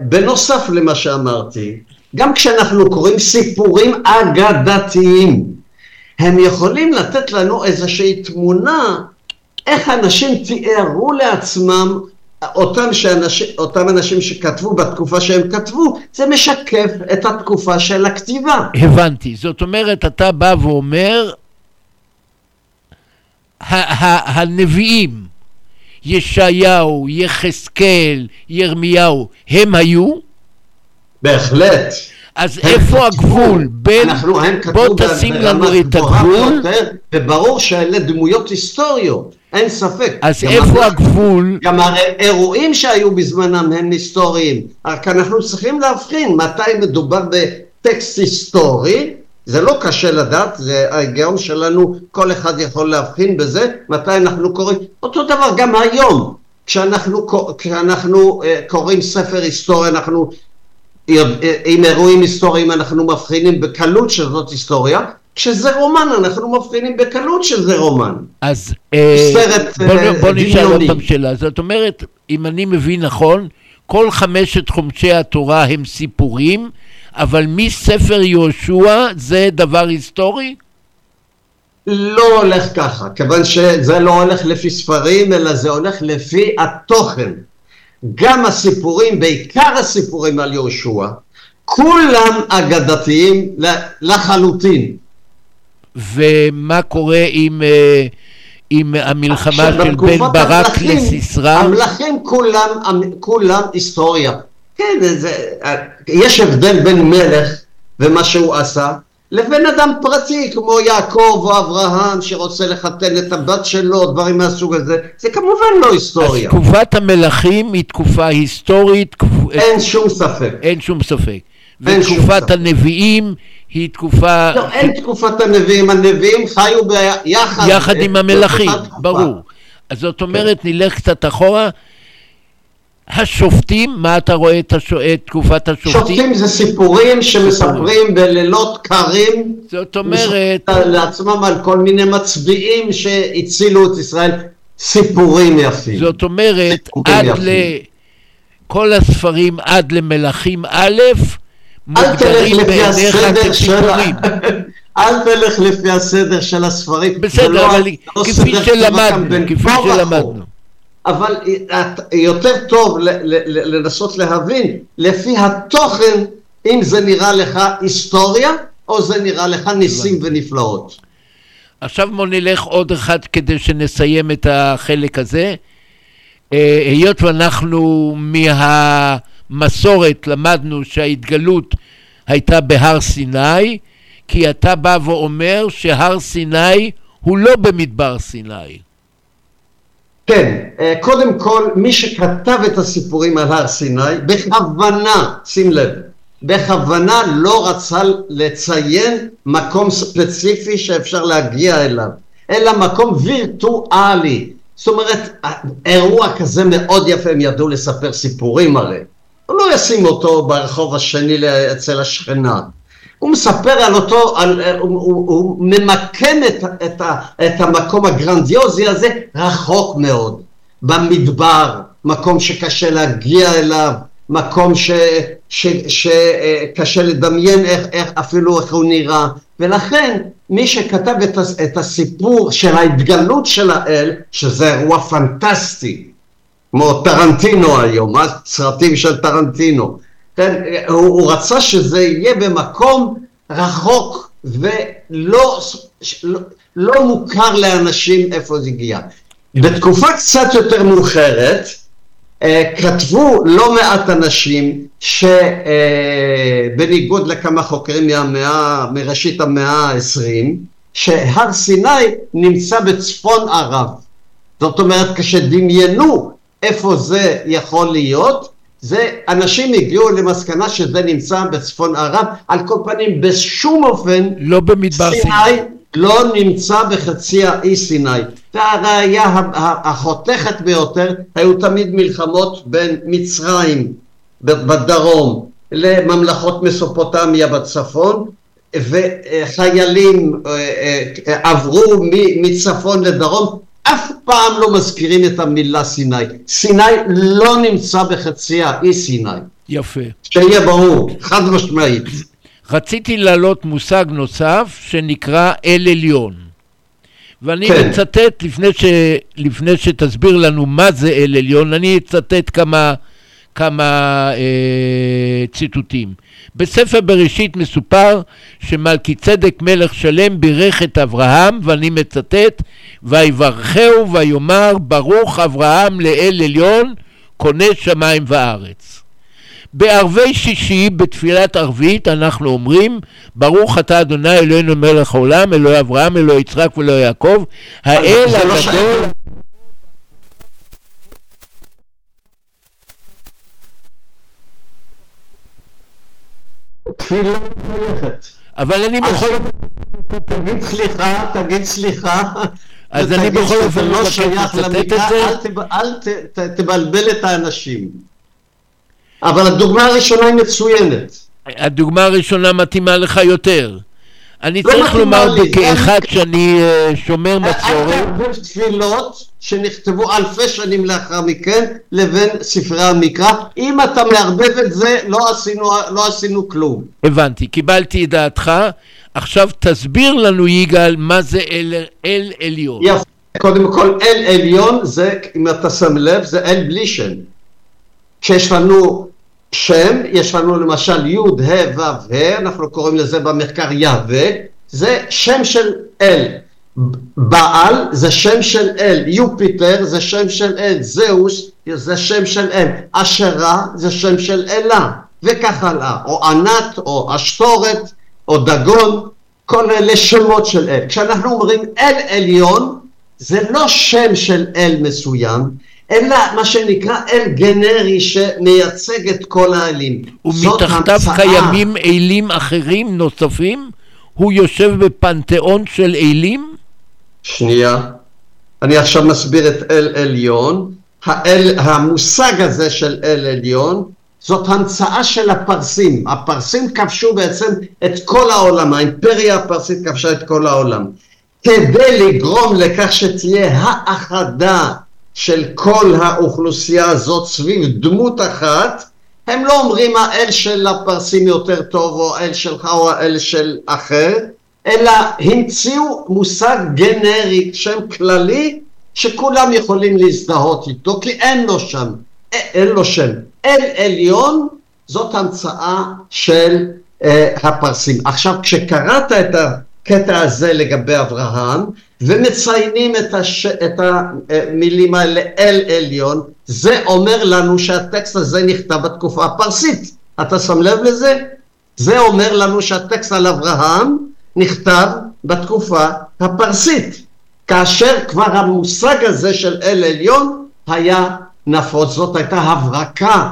בנוסף למה שאמרתי, גם כשאנחנו קוראים סיפורים אגדתיים, הם יכולים לתת לנו איזושהי תמונה איך אנשים תיארו לעצמם אותם, שאנשים, אותם אנשים שכתבו בתקופה שהם כתבו, זה משקף את התקופה של הכתיבה. הבנתי. זאת אומרת, אתה בא ואומר, הנביאים, ישעיהו, יחזקאל, ירמיהו, הם היו? בהחלט. אז איפה הגבול בין... אנחנו, הם כתבו ברמה גבוהה ביותר, וברור שאלה דמויות היסטוריות, אין ספק. אז איפה הגבול? גם האירועים שהיו בזמנם הם היסטוריים, רק אנחנו צריכים להבחין מתי מדובר בטקסט היסטורי, זה לא קשה לדעת, זה ההיגיון שלנו, כל אחד יכול להבחין בזה, מתי אנחנו קוראים, אותו דבר גם היום, כשאנחנו, כשאנחנו אה, קוראים ספר היסטוריה, אנחנו יודע- עם אירועים היסטוריים אנחנו מבחינים בקלות שזאת היסטוריה, כשזה רומן אנחנו מבחינים בקלות שזה רומן. אז אה, סרט, בוא, אה, בוא נשאל עוד. פעם שאלה. זאת אומרת, אם אני מבין נכון, כל חמשת חומשי התורה הם סיפורים, אבל מספר יהושע זה דבר היסטורי? לא הולך ככה, כיוון שזה לא הולך לפי ספרים, אלא זה הולך לפי התוכן. גם הסיפורים, בעיקר הסיפורים על יהושע, כולם אגדתיים לחלוטין. ומה קורה עם, אה, עם המלחמה של בן ברק המלכים, לסיסרא? המלכים כולם, כולם היסטוריה. כן, זה, יש הבדל בין מלך ומה שהוא עשה, לבין אדם פרטי כמו יעקב או אברהם שרוצה לחתן את הבת שלו, דברים מהסוג הזה, זה כמובן לא אז היסטוריה, תקופת המלכים היא תקופה היסטורית, אין שום ספק. אין שום ספק. ותקופת. הנביאים היא תקופה לא, אין תקופת הנביאים, הנביאים חיו ביחד. יחד עם המלכים. ברור. אז זאת אומרת, נלך קצת אחורה. השופטים, מה אתה רואה את. את תקופת השופטים? שופטים זה סיפורים שמספרים בלילות קרים, זאת אומרת, לעצמם על כל מיני מצביעים שהצילו את ישראל, סיפורים יפים. זאת אומרת, עד יפים. ל... כל הספרים עד למלכים א', מוגדרים לפי בעיניך הסדר של... כסיפורים. אל תלך לפי הסדר של הספרים. בסדר, לא- אבל לא כפי שלמדנו, כפי. שלמדנו. אבל יותר טוב לנסות להבין לפי התוכן אם זה נראה לך היסטוריה או זה נראה לך ניסים ונפלאות. עכשיו בוא נלך עוד אחד כדי שנסיים את החלק הזה. אה, היות ואנחנו מהמסורת למדנו שההתגלות הייתה בהר סיני, כי אתה בא ואומר שהר סיני הוא לא במדבר סיני. כן, אה, קודם כל מי שכתב את הסיפורים על הר סיני בכוונה, שים לב, בכוונה לא רצה לציין מקום ספציפי שאפשר להגיע אליו, אלא מקום וירטואלי. זאת אומרת, אירוע כזה מאוד יפה, הם ידעו לספר סיפורים הרי. הוא לא ישים אותו ברחוב השני אצל השכנה. הוא מספר על אותו, על, הוא, הוא, הוא ממקם את, את, את המקום הגרנדיוזי הזה רחוק מאוד, במדבר, מקום שקשה להגיע אליו, מקום שקשה לדמיין איך, איך, אפילו איך הוא נראה, ולכן מי שכתב את, את הסיפור של ההתגלות של האל, שזה אירוע פנטסטי, כמו טרנטינו היום, מה סרטים של טרנטינו. כן, הוא, הוא רצה שזה יהיה במקום רחוק ולא לא, לא מוכר לאנשים איפה זה הגיע. בתקופה קצת יותר מאוחרת, אה, כתבו לא מעט אנשים שבניגוד לכמה חוקרים מהמאה, מראשית המאה העשרים, שהר סיני נמצא בצפון ערב. זאת אומרת, כשדמיינו איפה זה יכול להיות, זה, אנשים הגיעו למסקנה שזה נמצא בצפון ערב, על כל פנים בשום אופן לא במדבר סיני. לא נמצא בחצי האי סיני. והראיה החותכת ביותר היו תמיד מלחמות בין מצרים בדרום לממלכות מסופוטמיה בצפון וחיילים אה, אה, עברו מצפון לדרום אף פעם לא מזכירים את המילה סיני. סיני לא נמצא בחצי האי סיני. יפה. שיהיה ברור, חד משמעית. רציתי להעלות מושג נוסף שנקרא אל עליון. ואני כן. מצטט, לפני, ש, לפני שתסביר לנו מה זה אל עליון, אני אצטט כמה, כמה אה, ציטוטים. בספר בראשית מסופר שמלכי צדק מלך שלם בירך את אברהם, ואני מצטט, ויברכהו ויאמר ברוך אברהם לאל עליון, קונה שמיים וארץ. בערבי שישי, בתפילת ערבית, אנחנו אומרים, ברוך אתה אדוני אלוהינו מלך העולם, אלוהי אברהם, אלוהי יצחק ואלוהי יעקב, האל לא הגדול... תפילה מחייכת. אבל אני בכל תגיד סליחה, תגיד סליחה. אז אני בכל אופן לא שייך זה. אל תבלבל את האנשים. אבל הדוגמה הראשונה היא מצוינת. הדוגמה הראשונה מתאימה לך יותר. אני לא צריך לומר לי, כאחד גם- שאני אה, שומר אל מסורת, תערבב תפילות שנכתבו אלפי שנים לאחר מכן לבין ספרי המקרא. אם אתה מערבב את זה, לא עשינו, לא עשינו כלום. הבנתי, קיבלתי את דעתך, עכשיו תסביר לנו יגאל מה זה אל, אל עליון. יפה. קודם כל, אל עליון זה, אם אתה שם לב, זה אל בלי שם. כשיש לנו שם, יש לנו למשל י' ה' ו' ה', אנחנו קוראים לזה במחקר יהווה, זה שם של אל. בעל זה שם של אל, יופיטר זה שם של אל, זהוס זה שם של אל, אשרה זה שם של אלה, וכך הלאה, או ענת, או אשתורת, או דגון, כל אלה שמות של אל. כשאנחנו אומרים אל עליון, זה לא שם של אל מסוים, אלא מה שנקרא אל גנרי שמייצג את כל האלים. ומתחתיו המצאה. קיימים אלים אחרים נוספים? הוא יושב בפנתיאון של אלים? שנייה. אני עכשיו מסביר את אל עליון. האל, המושג הזה של אל עליון זאת המצאה של הפרסים. הפרסים כבשו בעצם את כל העולם, האימפריה הפרסית כבשה את כל העולם. כדי לגרום לכך שתהיה האחדה של כל האוכלוסייה הזאת סביב דמות אחת, הם לא אומרים האל של הפרסים יותר טוב או האל שלך או האל של אחר, אלא המציאו מושג גנרי, שם כללי, שכולם יכולים להזדהות איתו, כי אין לו שם, א- אין לו שם. אל עליון זאת המצאה של אה, הפרסים. עכשיו, כשקראת את הקטע הזה לגבי אברהם, ומציינים את, הש... את המילים האלה אל עליון, זה אומר לנו שהטקסט הזה נכתב בתקופה הפרסית. אתה שם לב לזה? זה אומר לנו שהטקסט על אברהם נכתב בתקופה הפרסית, כאשר כבר המושג הזה של אל עליון היה נפוץ. זאת הייתה הברקה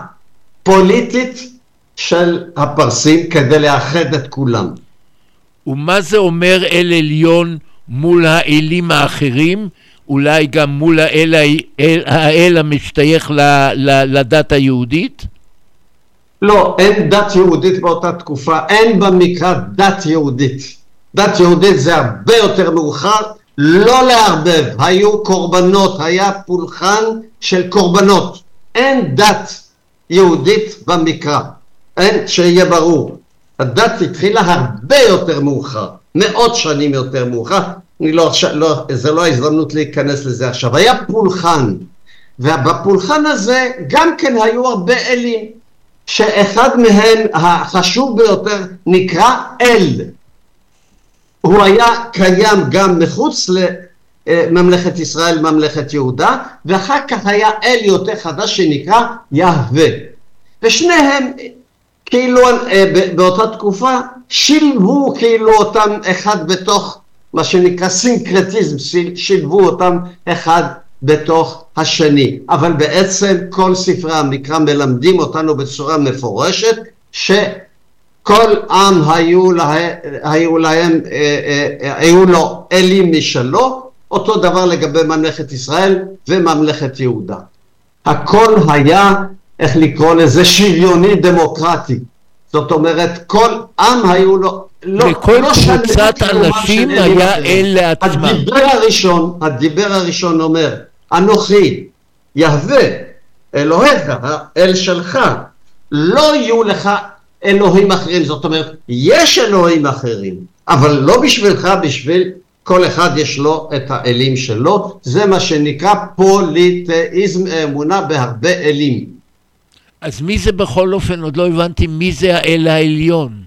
פוליטית של הפרסים כדי לאחד את כולם. ומה זה אומר אל עליון מול האלים האחרים? אולי גם מול האל, האל, האל המשתייך ל, ל, לדת היהודית? לא, אין דת יהודית באותה תקופה, אין במקרא דת יהודית. דת יהודית זה הרבה יותר מאוחר, לא לערבב, היו קורבנות, היה פולחן של קורבנות. אין דת יהודית במקרא, אין, שיהיה ברור. הדת התחילה הרבה יותר מאוחר, מאות שנים יותר מאוחר, לא, לא, זה לא ההזדמנות להיכנס לזה עכשיו. היה פולחן, ובפולחן הזה גם כן היו הרבה אלים, שאחד מהם החשוב ביותר נקרא אל. הוא היה קיים גם מחוץ לממלכת ישראל, ממלכת יהודה, ואחר כך היה אל יותר חדש שנקרא יהווה. ושניהם כאילו אה, באותה תקופה שילבו כאילו אותם אחד בתוך מה שנקרא סינקרטיזם, שיל- שילבו אותם אחד בתוך השני. אבל בעצם כל ספרי המקרא מלמדים אותנו בצורה מפורשת שכל עם היו, לה, היו להם, אה, אה, היו לו אלים משלו, אותו דבר לגבי ממלכת ישראל וממלכת יהודה. הכל היה, איך לקרוא לזה, שריוני דמוקרטי. זאת אומרת, כל עם היו לו... לא, לכל לא קבוצת אנשים היה. אל לעצמם. הדיבר הראשון, הדיבר הראשון אומר, אנוכי, יהווה, אלוהיך, האל שלך, לא יהיו לך אלוהים אחרים. זאת אומרת, יש אלוהים אחרים, אבל לא בשבילך, בשביל כל אחד יש לו את האלים שלו. זה מה שנקרא פוליטאיזם, אמונה בהרבה אלים. אז מי זה בכל אופן? עוד לא הבנתי מי זה האל העליון.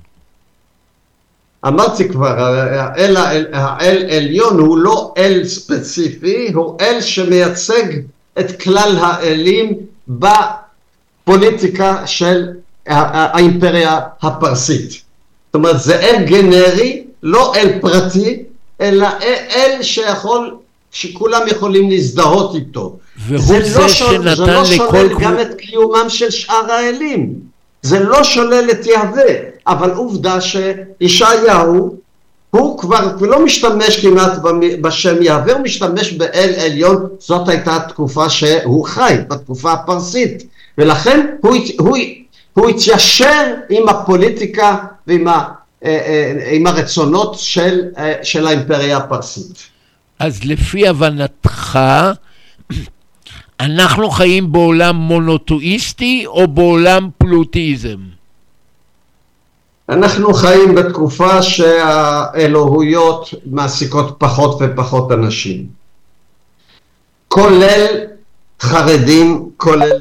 אמרתי כבר, האל, האל, האל עליון הוא לא אל ספציפי, הוא אל שמייצג את כלל האלים בפוליטיקה של האימפריה הפרסית. זאת אומרת, זה אל גנרי, לא אל פרטי, אלא אל, אל שיכול, שכולם יכולים להזדהות איתו. והוא זה זה לא שנתן זה לא לכל שולל קבוצ- גם את קיומם של שאר האלים. זה לא שולל את יהווה, אבל עובדה שישעיהו, הוא כבר לא משתמש כמעט בשם יהווה, הוא משתמש באל עליון, זאת הייתה התקופה שהוא חי, בתקופה הפרסית. ולכן הוא, הוא, הוא התיישר עם הפוליטיקה ועם ה, אה, אה, עם הרצונות של, אה, של האימפריה הפרסית. אז לפי הבנתך, אנחנו חיים בעולם מונותואיסטי או בעולם פלוטיזם? אנחנו חיים בתקופה שהאלוהויות מעסיקות פחות ופחות אנשים. כולל חרדים, כולל.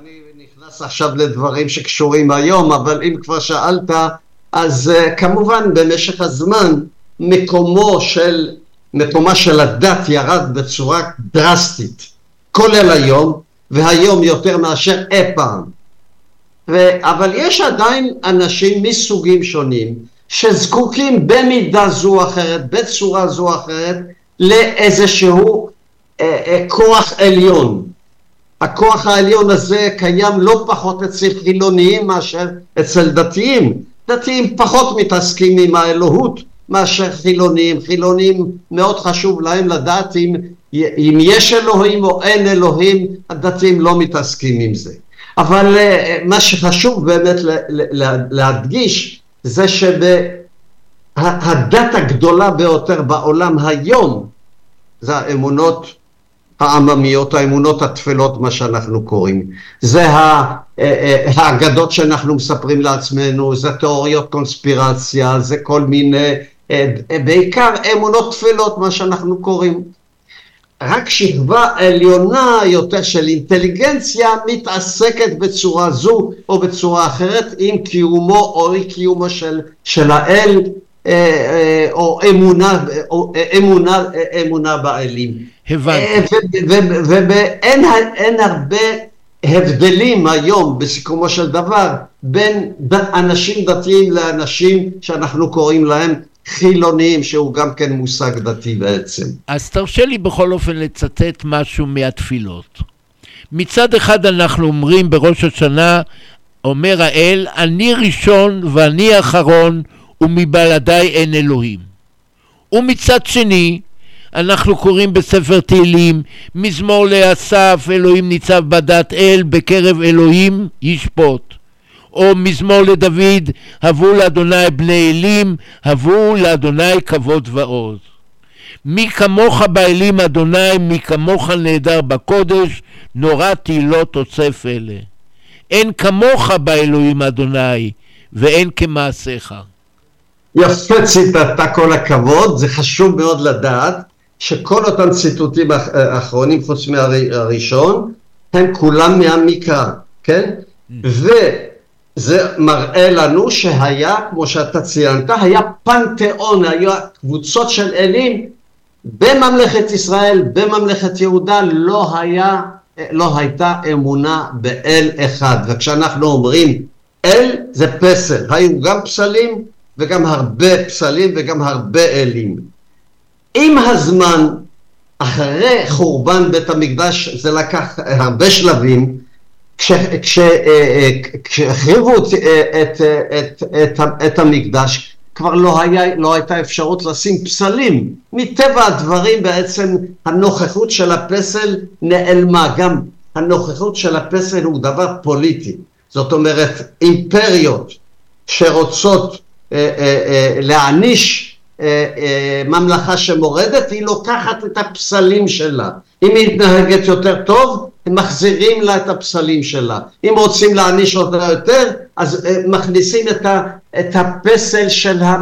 אני נכנס עכשיו לדברים שקשורים היום, אבל אם כבר שאלת, אז uh, כמובן במשך הזמן מקומו של, מקומה של הדת ירד בצורה דרסטית, כולל היום, והיום יותר מאשר אי פעם. ו... אבל יש עדיין אנשים מסוגים שונים, שזקוקים במידה זו או אחרת, בצורה זו או אחרת, לאיזשהו אה, אה, כוח עליון. הכוח העליון הזה קיים לא פחות אצל חילוניים מאשר אצל דתיים. דתיים פחות מתעסקים עם האלוהות מאשר חילונים. חילונים מאוד חשוב להם לדעת אם, אם יש אלוהים או אין אלוהים, הדתיים לא מתעסקים עם זה. אבל אה, מה שחשוב באמת להדגיש זה שהדת הגדולה ביותר בעולם היום זה האמונות העממיות, האמונות התפלות, מה שאנחנו קוראים. זה אה, אה, האגדות שאנחנו מספרים לעצמנו, זה תיאוריות קונספירציה, זה כל מיני, בעיקר אמונות תפלות, מה שאנחנו קוראים. רק שכבה עליונה יותר של אינטליגנציה מתעסקת בצורה זו או בצורה אחרת עם קיומו או אי קיומו של, של האל או אמונה, או אמונה, אמונה באלים. הבנתי. ואין הרבה הבדלים היום בסיכומו של דבר בין אנשים דתיים לאנשים שאנחנו קוראים להם חילוניים, שהוא גם כן מושג דתי בעצם. אז תרשה לי בכל אופן לצטט משהו מהתפילות. מצד אחד אנחנו אומרים בראש השנה, אומר האל, אני ראשון ואני אחרון ומבלעדיי אין אלוהים. ומצד שני, אנחנו קוראים בספר תהילים, מזמור לאסף, אלוהים ניצב בדת אל, בקרב אלוהים ישפוט. או מזמור לדוד, הבו לאדוני בני אלים, הבו לאדוני כבוד ועוז. מי כמוך באלים אדוני, מי כמוך נהדר בקודש, נורא תהילות אוסף אלה. אין כמוך באלוהים אדוני, ואין כמעשיך. יפה ציטטת כל הכבוד, זה חשוב מאוד לדעת שכל אותם ציטוטים האחרונים חוץ מהראשון הם כולם מהמקרא, כן? Mm. וזה מראה לנו שהיה, כמו שאתה ציינת, היה פנתיאון, היו קבוצות של אלים בממלכת ישראל, בממלכת יהודה, לא, היה, לא הייתה אמונה באל אחד. וכשאנחנו אומרים אל זה פסל, היו גם פסלים וגם הרבה פסלים וגם הרבה אלים. עם הזמן, אחרי חורבן בית המקדש, זה לקח הרבה שלבים, כשהחריבו את, את, את, את, את המקדש, כבר לא, היה, לא הייתה אפשרות לשים פסלים. מטבע הדברים בעצם הנוכחות של הפסל נעלמה. גם הנוכחות של הפסל הוא דבר פוליטי. זאת אומרת, אימפריות שרוצות אה, אה, אה, להעניש ממלכה שמורדת, היא לוקחת את הפסלים שלה. אם היא מתנהגת יותר טוב, מחזירים לה את הפסלים שלה. אם רוצים להעניש אותה יותר, אז מכניסים את, ה, את הפסל של, ה,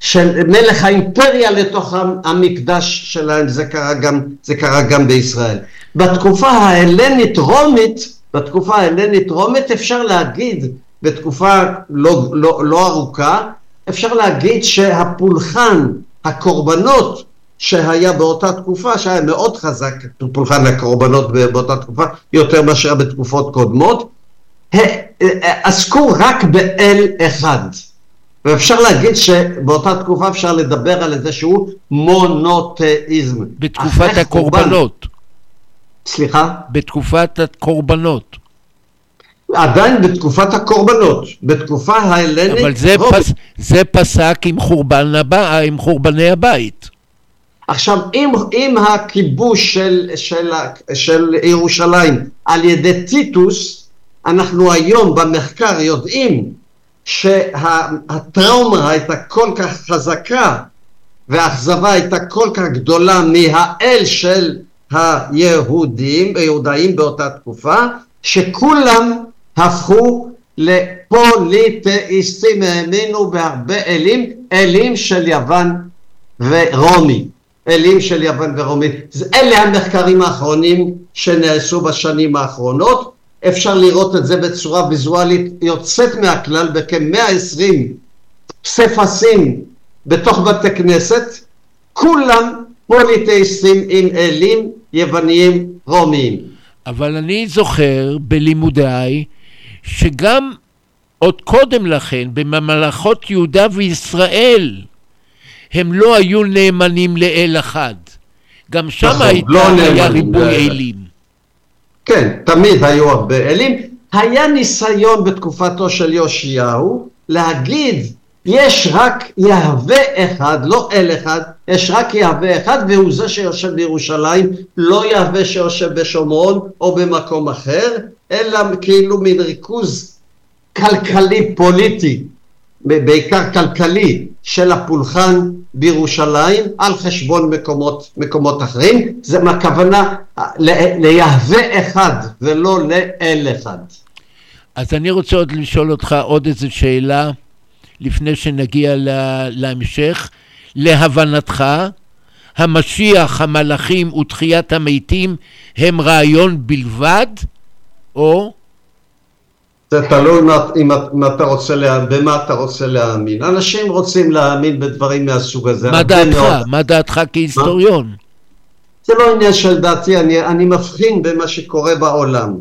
של מלך האימפריה לתוך המקדש שלהם, זה קרה גם, זה קרה גם בישראל. בתקופה ההלנית רומית, בתקופה ההלנית רומית אפשר להגיד, בתקופה לא, לא, לא ארוכה, אפשר להגיד שהפולחן, הקורבנות שהיה באותה תקופה, שהיה מאוד חזק, פולחן הקורבנות באותה תקופה, יותר מאשר בתקופות קודמות, עסקו רק באל אחד. ואפשר להגיד שבאותה תקופה אפשר לדבר על איזשהו מונותאיזם. בתקופת הקורבנות. סליחה? בתקופת הקורבנות. עדיין בתקופת הקורבנות, בתקופה ההלנית... אבל זה, פס, זה פסק עם, חורבן הבא, עם חורבני הבית. עכשיו, אם, אם הכיבוש של, של, של ירושלים על ידי טיטוס, אנחנו היום במחקר יודעים שהטראומה הייתה כל כך חזקה והאכזבה הייתה כל כך גדולה מהאל של היהודים, היהודאים באותה תקופה, שכולם הפכו לפוליטאיסטים, האמינו בהרבה אלים, אלים של יוון ורומי. אלים של יוון ורומי. אלה המחקרים האחרונים שנעשו בשנים האחרונות. אפשר לראות את זה בצורה ויזואלית יוצאת מהכלל בכ-120 פסיפסים בתוך בתי כנסת, כולם פוליטאיסטים עם אלים יווניים רומיים. אבל אני זוכר בלימודיי שגם עוד קודם לכן, בממלכות יהודה וישראל, הם לא היו נאמנים לאל אחד. גם שם נכון, הייתה, לא היה ריבוי לאל. אלים. כן, תמיד היו הרבה אלים. היה ניסיון בתקופתו של יאשיהו להגיד, יש רק יהווה אחד, לא אל אחד, יש רק יהווה אחד, והוא זה שיושב בירושלים, לא יהווה שיושב בשומרון או במקום אחר, אלא כאילו מין ריכוז כלכלי פוליטי, ב- בעיקר כלכלי, של הפולחן בירושלים על חשבון מקומות, מקומות אחרים. זה מהכוונה ל- ליהווה אחד ולא לאל אחד. אז אני רוצה עוד לשאול אותך עוד איזו שאלה, לפני שנגיע ל- להמשך. להבנתך, המשיח, המלאכים ותחיית המתים הם רעיון בלבד, או זה תלוי מה, אתה רוצה, לה, במה אתה רוצה להאמין. אנשים רוצים להאמין בדברים מהסוג הזה. מה דעתך? מאוד. מה דעתך כהיסטוריון? זה לא עניין של דעתי, אני, אני מבחין במה שקורה בעולם.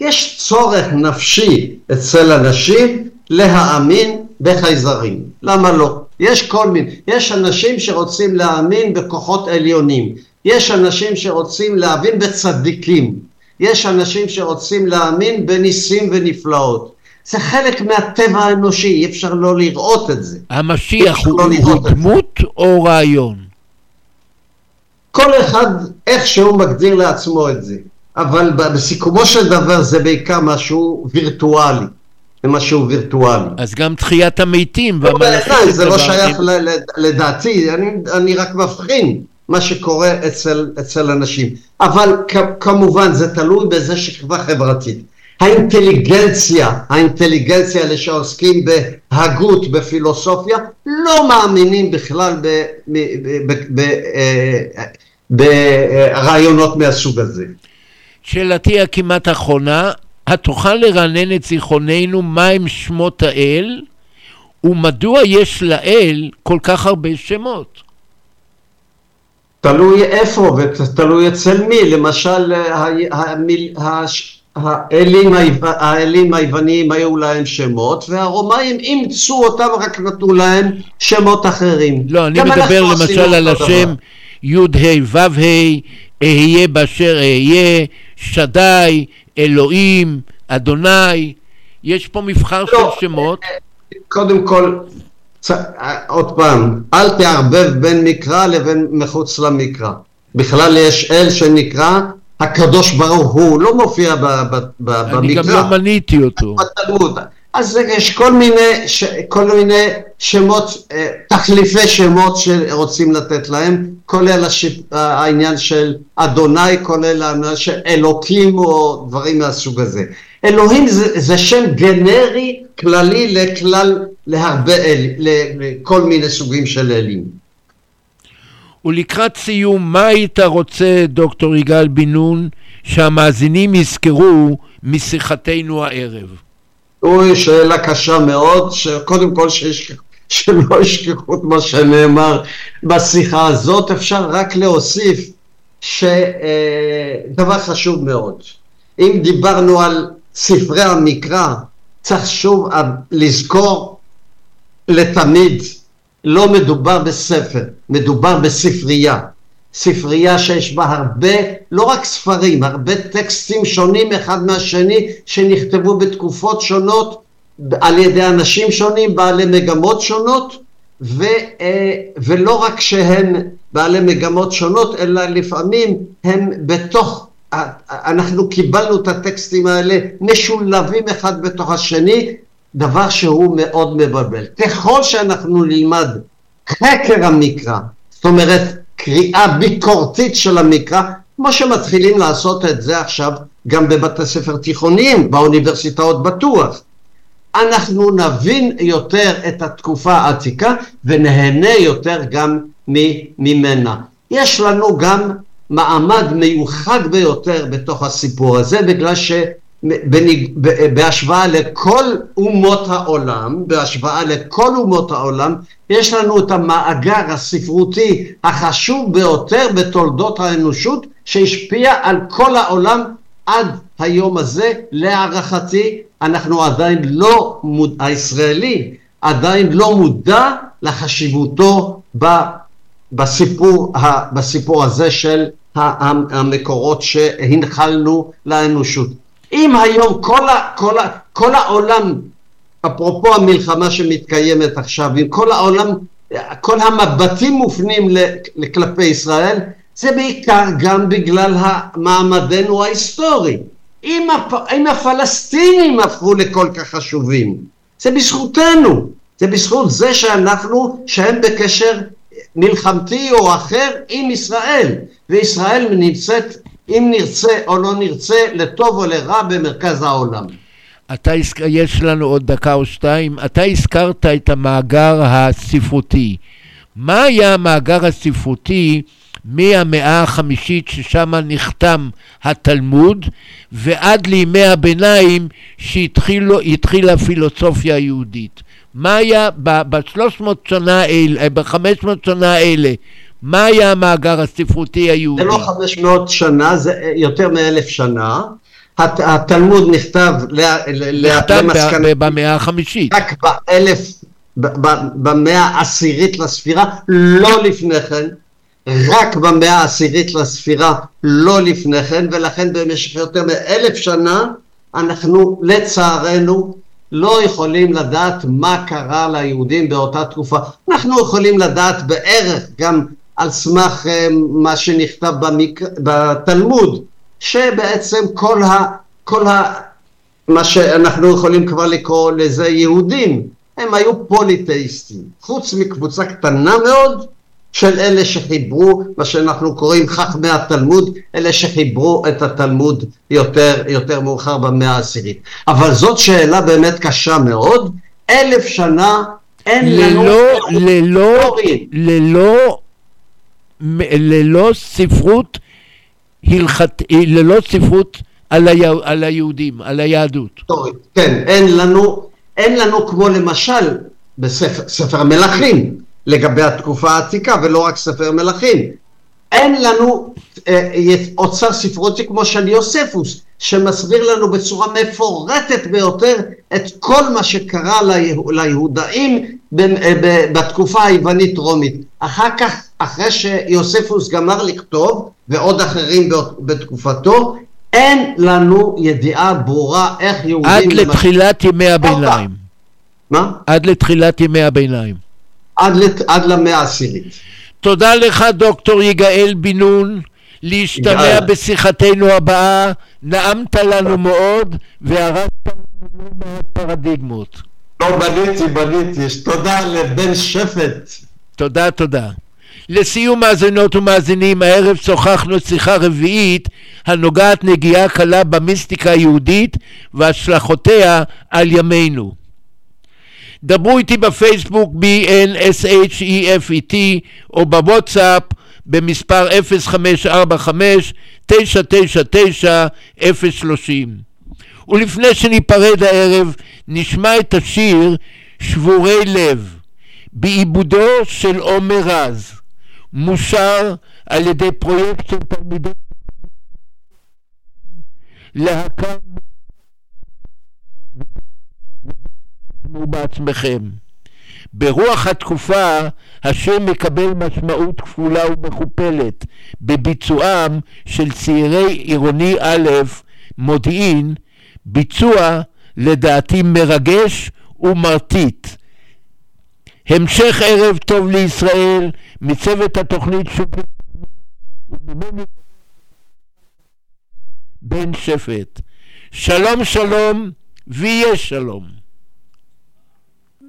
יש צורך נפשי אצל אנשים להאמין בחייזרים. למה לא? יש כל מיני, יש אנשים שרוצים להאמין בכוחות עליונים, יש אנשים שרוצים להאמין בצדיקים, יש אנשים שרוצים להאמין בניסים ונפלאות. זה חלק מהטבע האנושי, אי אפשר לא לראות את זה. המשיח הוא, לא הוא. דמות או רעיון? כל אחד איך שהוא מגדיר לעצמו את זה, אבל בסיכומו של דבר זה בעיקר משהו וירטואלי, זה משהו וירטואלי. אז גם תחיית המתים לא, בעיניי זה לא שייך לדעתי, אני, אני רק מבחין מה שקורה אצל, אצל אנשים, אבל כמובן זה תלוי באיזה שכבה חברתית. האינטליגנציה, האינטליגנציה אלה שעוסקים בהגות, בפילוסופיה, לא מאמינים בכלל ב- ב- ב- ב- אה, ברעיונות מהסוג הזה. שאלתי הכמעט אחרונה, התוכל לרענן את זיכרוננו מהם שמות האל, ומדוע יש לאל כל כך הרבה שמות? תלוי איפה ותלוי אצל מי, למשל ה- המיל- הש- האלים האלים היווניים היו להם שמות והרומאים אימצו אותם רק נתנו להם שמות אחרים. לא, אני מדבר למשל על השם. י"ה ו"ה, אהיה באשר אהיה, שדי, אלוהים, אדוני, יש פה מבחר לא, של שמות. קודם כל. עוד פעם, אל תערבב בין מקרא לבין מחוץ למקרא. בכלל יש אל שנקרא הקדוש ברוך הוא, לא מופיע ב, ב, ב, אני גם במקרא. לא מניתי אותו. בתלמוד. אז יש כל מיני, ש... כל מיני שמות, אה, תחליפי שמות שרוצים לתת להם, כולל הש... העניין של אדוני, כולל העניין של אלוקים או דברים מהסוג הזה. אלוהים זה, זה שם גנרי כללי לכלל, להרבה אל, לכל מיני סוגים של אלים. ולקראת סיום, מה היית רוצה, דוקטור יגאל בן נון, שהמאזינים יזכרו משיחתנו הערב? אוי, שאלה קשה מאוד, שקודם כל שיש, שלא ישכחו את מה שנאמר בשיחה הזאת, אפשר רק להוסיף שדבר חשוב מאוד. אם דיברנו על ספרי המקרא, צריך שוב לזכור לתמיד, לא מדובר בספר, מדובר בספרייה. ספרייה שיש בה הרבה, לא רק ספרים, הרבה טקסטים שונים אחד מהשני שנכתבו בתקופות שונות על ידי אנשים שונים, בעלי מגמות שונות, ו, אה, ולא רק שהם בעלי מגמות שונות, אלא לפעמים הם בתוך, אה, אנחנו קיבלנו את הטקסטים האלה משולבים אחד בתוך השני, דבר שהוא מאוד מבלבל. ככל שאנחנו נלמד חקר המקרא, זאת אומרת קריאה ביקורתית של המקרא, כמו שמתחילים לעשות את זה עכשיו גם בבתי ספר תיכוניים, באוניברסיטאות בטוח. אנחנו נבין יותר את התקופה העתיקה ונהנה יותר גם ממנה. יש לנו גם מעמד מיוחד ביותר בתוך הסיפור הזה, בגלל שבהשוואה לכל אומות העולם, בהשוואה לכל אומות העולם, יש לנו את המאגר הספרותי החשוב ביותר בתולדות האנושות, שהשפיע על כל העולם עד היום הזה, להערכתי, אנחנו עדיין לא, מוד- הישראלי עדיין לא מודע לחשיבותו ב, בסיפור, ה, בסיפור הזה של המקורות שהנחלנו לאנושות. אם היום כל, ה, כל, ה, כל העולם, אפרופו המלחמה שמתקיימת עכשיו, אם כל העולם, כל המבטים מופנים כלפי ישראל, זה בעיקר גם בגלל מעמדנו ההיסטורי. אם, הפ, אם הפלסטינים הפכו לכל כך חשובים, זה בזכותנו, זה בזכות זה שאנחנו, שהם בקשר מלחמתי או אחר עם ישראל, וישראל נמצאת, אם נרצה או לא נרצה, לטוב או לרע במרכז העולם. אתה, יש לנו עוד דקה או שתיים. אתה הזכרת את המאגר הספרותי. מה היה המאגר הספרותי מהמאה החמישית ששם נחתם התלמוד ועד לימי הביניים שהתחילה הפילוסופיה היהודית? מה היה ב-300 שנה האלה, ב-500 שנה האלה, מה היה המאגר הספרותי היהודי? זה לא 500 שנה, זה יותר מאלף שנה. הת- התלמוד נכתב נכתב למסקנה ב- במאה החמישית. רק באלף, ב- ב- במאה העשירית לספירה, לא לפני כן, רק במאה העשירית לספירה, לא לפני כן, ולכן במשך יותר מאלף שנה אנחנו לצערנו לא יכולים לדעת מה קרה ליהודים באותה תקופה. אנחנו יכולים לדעת בערך גם על סמך אה, מה שנכתב במק... בתלמוד, שבעצם כל ה... כל ה... מה שאנחנו יכולים כבר לקרוא לזה יהודים, הם היו פוליטאיסטים, חוץ מקבוצה קטנה מאוד של אלה שחיברו, מה שאנחנו קוראים חכמי התלמוד, אלה שחיברו את התלמוד יותר, יותר מאוחר במאה העשירית. אבל זאת שאלה באמת קשה מאוד, אלף שנה אין לנו... ללא, ללא. ללא, ללא ספרות הלכת, ללא ספרות על, היה, על היהודים, על היהדות. כן, אין לנו, אין לנו כמו למשל בספר ספר מלכים לגבי התקופה העתיקה ולא רק ספר מלכים. אין לנו אה, אוצר ספרותי כמו של יוספוס שמסביר לנו בצורה מפורטת ביותר את כל מה שקרה ליהודאים ב- ב- בתקופה היוונית רומית. אחר כך, אחרי שיוספוס גמר לכתוב ועוד אחרים בתקופתו, אין לנו ידיעה ברורה איך יהודים... עד לתחילת ימי הביניים. מה? עד לתחילת ימי הביניים. עד, לת... עד למאה העשירית. תודה לך דוקטור יגאל בן נון, להשתמע יגאל. בשיחתנו הבאה, נעמת לנו מאוד והרסת לנו פרדיגמות. לא בניתי, בניתי. תודה לבן שפט. תודה, תודה. לסיום מאזינות ומאזינים, הערב שוחחנו שיחה רביעית הנוגעת נגיעה קלה במיסטיקה היהודית והשלכותיה על ימינו. דברו איתי בפייסבוק BNSHEFET או בוואטסאפ במספר 0545-999-030 ולפני שניפרד הערב נשמע את השיר שבורי לב בעיבודו של עומר רז מושר על ידי פרויקט של תלמידי להקה תשמעו בעצמכם. ברוח התקופה השם מקבל משמעות כפולה ומכופלת בביצועם של צעירי עירוני א' מודיעין, ביצוע לדעתי מרגש ומרטיט. המשך ערב טוב לישראל מצוות התוכנית וממני בן שפט. שלום שלום ויהיה שלום.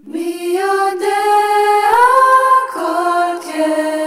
מי יודע כל כאב?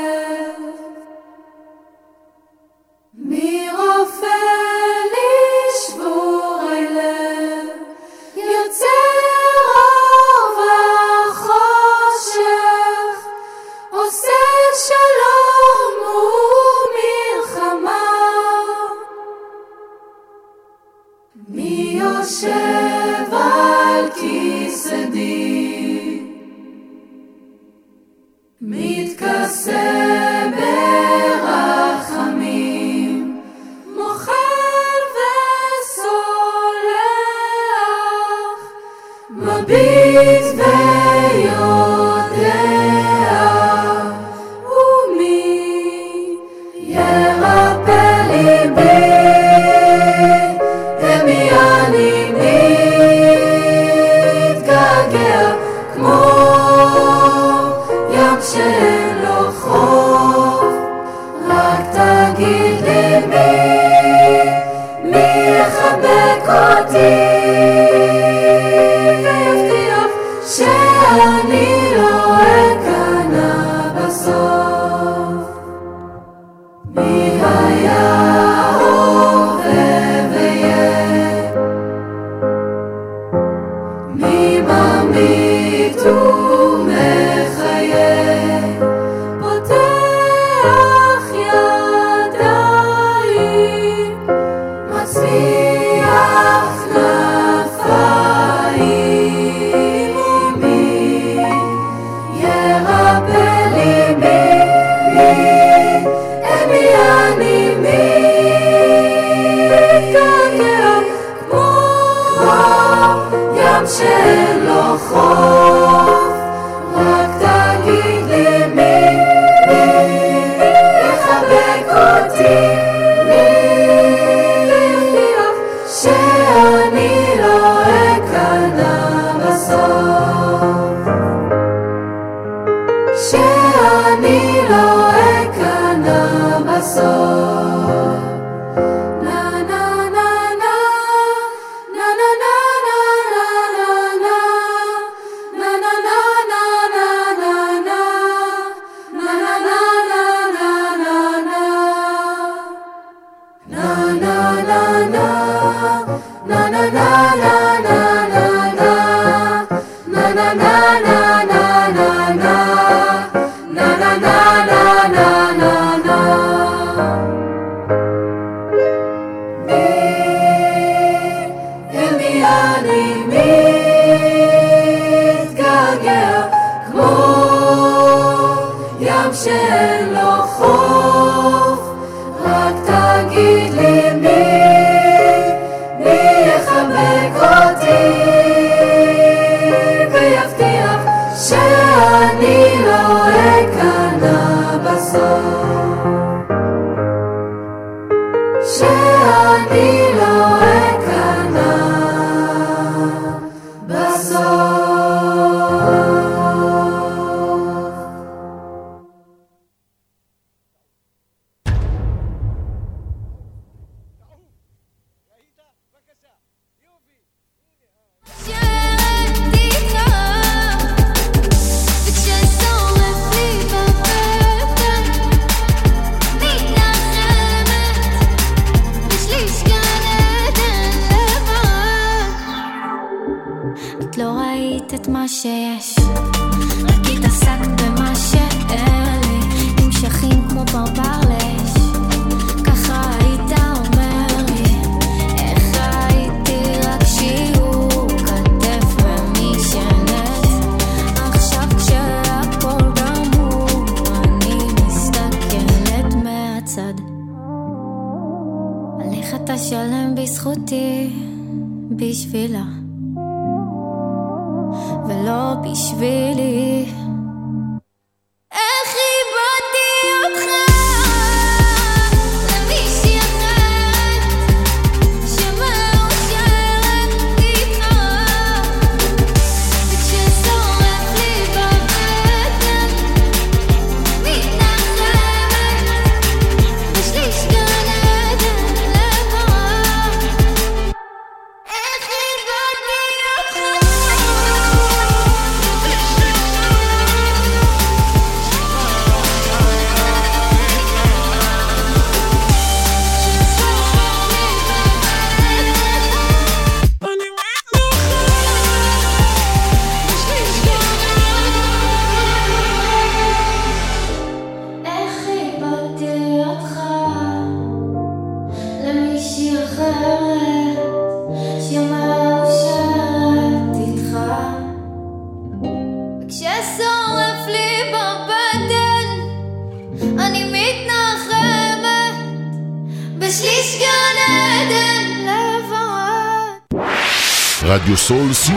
me.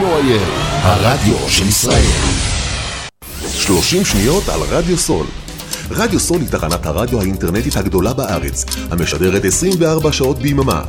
co.il, הרדיו של ישראל. 30 שניות על רדיו סול. רדיו סול היא תחנת הרדיו האינטרנטית הגדולה בארץ, המשדרת 24 שעות ביממה.